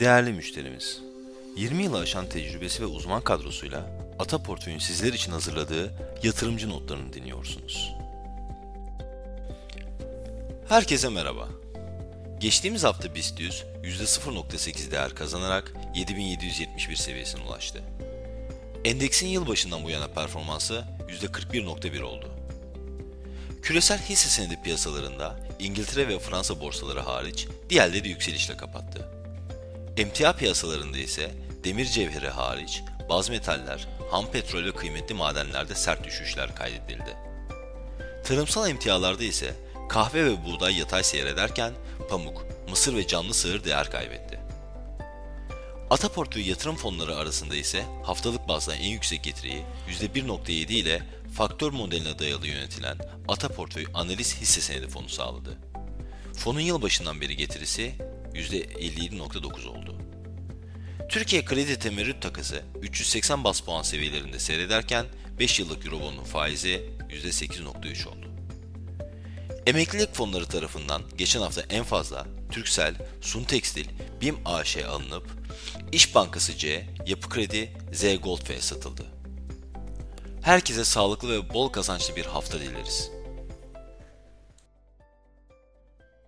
Değerli müşterimiz, 20 yılı aşan tecrübesi ve uzman kadrosuyla Ata Portföy'ün sizler için hazırladığı yatırımcı notlarını dinliyorsunuz. Herkese merhaba. Geçtiğimiz hafta BIST 100 %0.8 değer kazanarak 7771 seviyesine ulaştı. Endeksin yılbaşından bu yana performansı %41.1 oldu. Küresel hisse senedi piyasalarında İngiltere ve Fransa borsaları hariç diğerleri yükselişle kapattı. Emtia piyasalarında ise demir cevheri hariç baz metaller, ham petrol ve kıymetli madenlerde sert düşüşler kaydedildi. Tarımsal emtialarda ise kahve ve buğday yatay seyrederken pamuk, mısır ve canlı sığır değer kaybetti. Ata portföy yatırım fonları arasında ise haftalık bazda en yüksek getiriyi %1.7 ile faktör modeline dayalı yönetilen Ata Portföy Analiz Hisse Senedi Fonu sağladı. Fonun yılbaşından beri getirisi %57.9 oldu. Türkiye kredi temerrüt takası 380 bas puan seviyelerinde seyrederken 5 yıllık Eurobond'un faizi %8.3 oldu. Emeklilik fonları tarafından geçen hafta en fazla Türksel, Sun Tekstil, BİM AŞ alınıp İş Bankası C, Yapı Kredi, Z Gold F satıldı. Herkese sağlıklı ve bol kazançlı bir hafta dileriz.